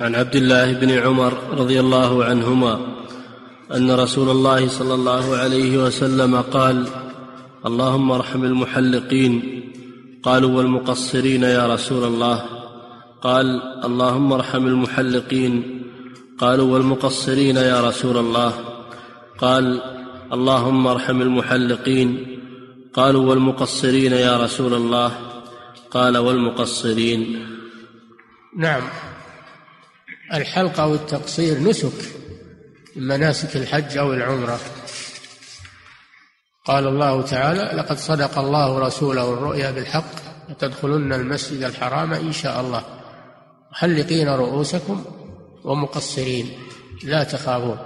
عن عبد الله بن عمر رضي الله عنهما أن رسول الله صلى الله عليه وسلم قال اللهم ارحم المحلقين قالوا والمقصرين يا رسول الله. قال اللهم ارحم المحلقين قالوا والمقصرين يا رسول الله. قال اللهم ارحم المحلقين قالوا والمقصرين يا رسول الله. قال والمقصرين. نعم. الحلق أو التقصير نسك من مناسك الحج أو العمرة. قال الله تعالى لقد صدق الله رسوله الرؤيا بالحق لتدخلن المسجد الحرام إن شاء الله. محلقين رؤوسكم ومقصرين لا تخافون.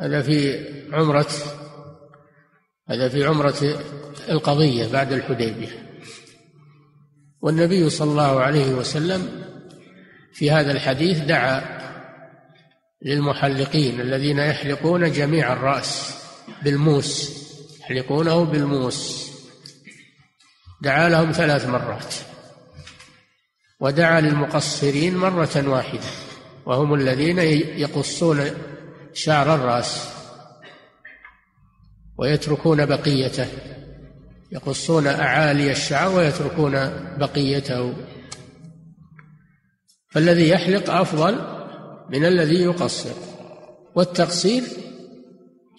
هذا في عمرة هذا في عمرة القضية بعد الحديبية. والنبي صلى الله عليه وسلم في هذا الحديث دعا للمحلقين الذين يحلقون جميع الرأس بالموس يحلقونه بالموس. دعا لهم ثلاث مرات. ودعا للمقصرين مرة واحدة وهم الذين يقصون شعر الرأس ويتركون بقيته يقصون أعالي الشعر ويتركون بقيته. فالذي يحلق أفضل من الذي يقصر والتقصير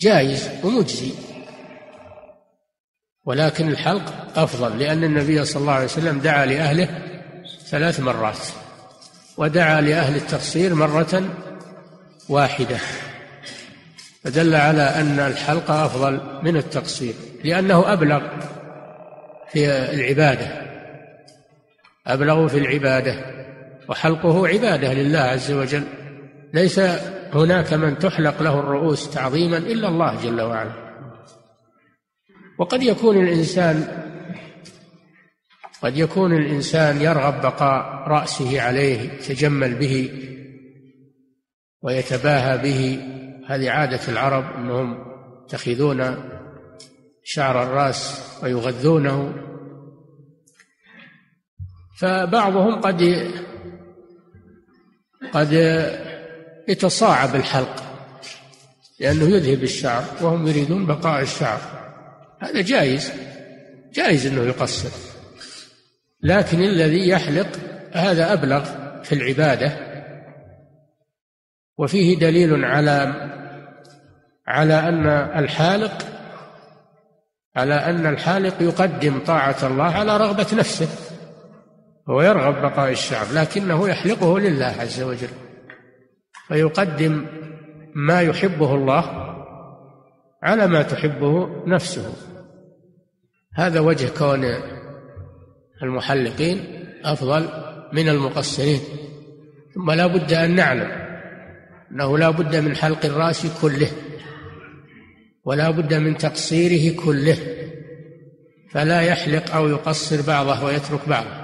جائز ومجزي. ولكن الحلق أفضل لأن النبي صلى الله عليه وسلم دعا لأهله ثلاث مرات ودعا لأهل التقصير مرة واحدة. فدل على أن الحلق أفضل من التقصير لأنه أبلغ في العبادة أبلغ في العبادة. وحلقه عبادة لله عز وجل. ليس هناك من تحلق له الرؤوس تعظيما إلا الله جل وعلا. وقد يكون الإنسان قد يكون الإنسان يرغب بقاء رأسه عليه يتجمل به ويتباهى به. هذه عادة العرب أنهم يتخذون شعر الرأس ويغذونه. فبعضهم قد قد يتصاعب الحلق لأنه يذهب الشعر وهم يريدون بقاء الشعر. هذا جائز جائز أنه يقصر. لكن الذي يحلق هذا أبلغ في العبادة وفيه دليل على على أن الحالق على أن الحالق يقدم طاعة الله على رغبة نفسه. هو يرغب بقاء الشعر لكنه يحلقه لله عز وجل. فيقدم ما يحبه الله على ما تحبه نفسه. هذا وجه كون المحلقين أفضل من المقصرين. ثم لا بد أن نعلم أنه لا بد من حلق الرأس كله ولا بد من تقصيره كله. فلا يحلق أو يقصر بعضه ويترك بعضه.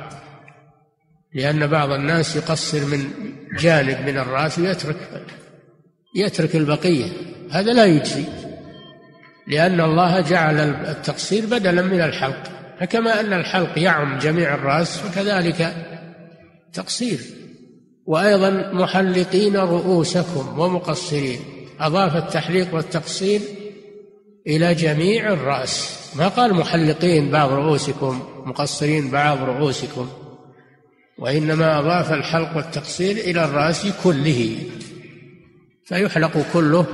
لأن بعض الناس يقصر من جانب من الرأس ويترك يترك البقية. هذا لا يجزي. لأن الله جعل التقصير بدلا من الحلق. فكما أن الحلق يعم جميع الرأس فكذلك تقصير. وأيضا محلقين رؤوسكم ومقصرين. أضاف التحليق والتقصير إلى جميع الرأس. ما قال محلقين بعض رؤوسكم مقصرين بعض رؤوسكم. وإنما أضاف الحلق والتقصير إلى الرأس كله فيحلق كله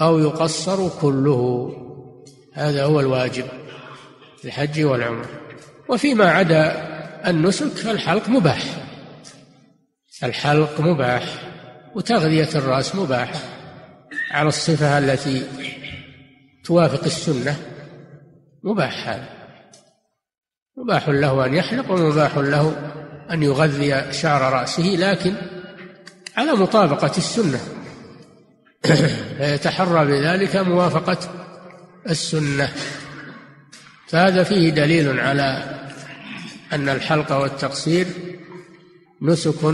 أو يقصر كله. هذا هو الواجب في الحج والعمرة. وفيما عدا النسك فالحلق مباح. الحلق مباح وتغذية الرأس مباحة على الصفة التي توافق السنة. مباح هذا. مباح له أن يحلق ومباح له أن يغذي شعر رأسه لكن على مطابقة السنة. فيتحرى بذلك موافقة السنة. فهذا فيه دليل على أن الحلق والتقصير نسك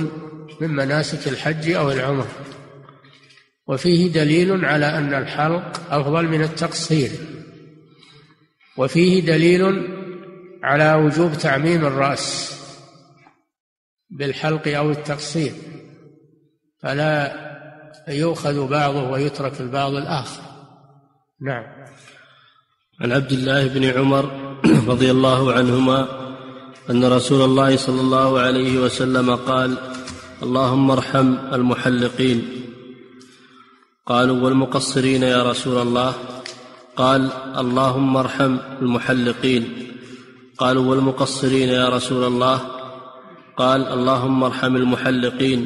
من مناسك الحج أو العمر وفيه دليل على أن الحلق أفضل من التقصير. وفيه دليل على وجوب تعميم الرأس. بالحلق أو التقصير فلا يؤخذ بعضه ويترك البعض الآخر. نعم. عن عبد الله بن عمر رضي الله عنهما أن رسول الله صلى الله عليه وسلم قال اللهم ارحم المحلقين قالوا والمقصرين يا رسول الله قال اللهم ارحم المحلقين قالوا والمقصرين يا رسول الله قال اللهم ارحم المحلقين.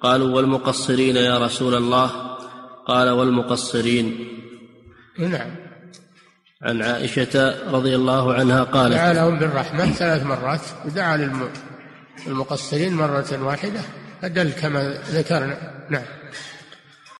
قالوا والمقصرين يا رسول الله. قال والمقصرين. نعم. عن عائشة رضي الله عنها قالت دعا لهم بالرحمة ثلاث مرات ودعا للمقصرين مرة واحدة فدل كما ذكرنا. نعم.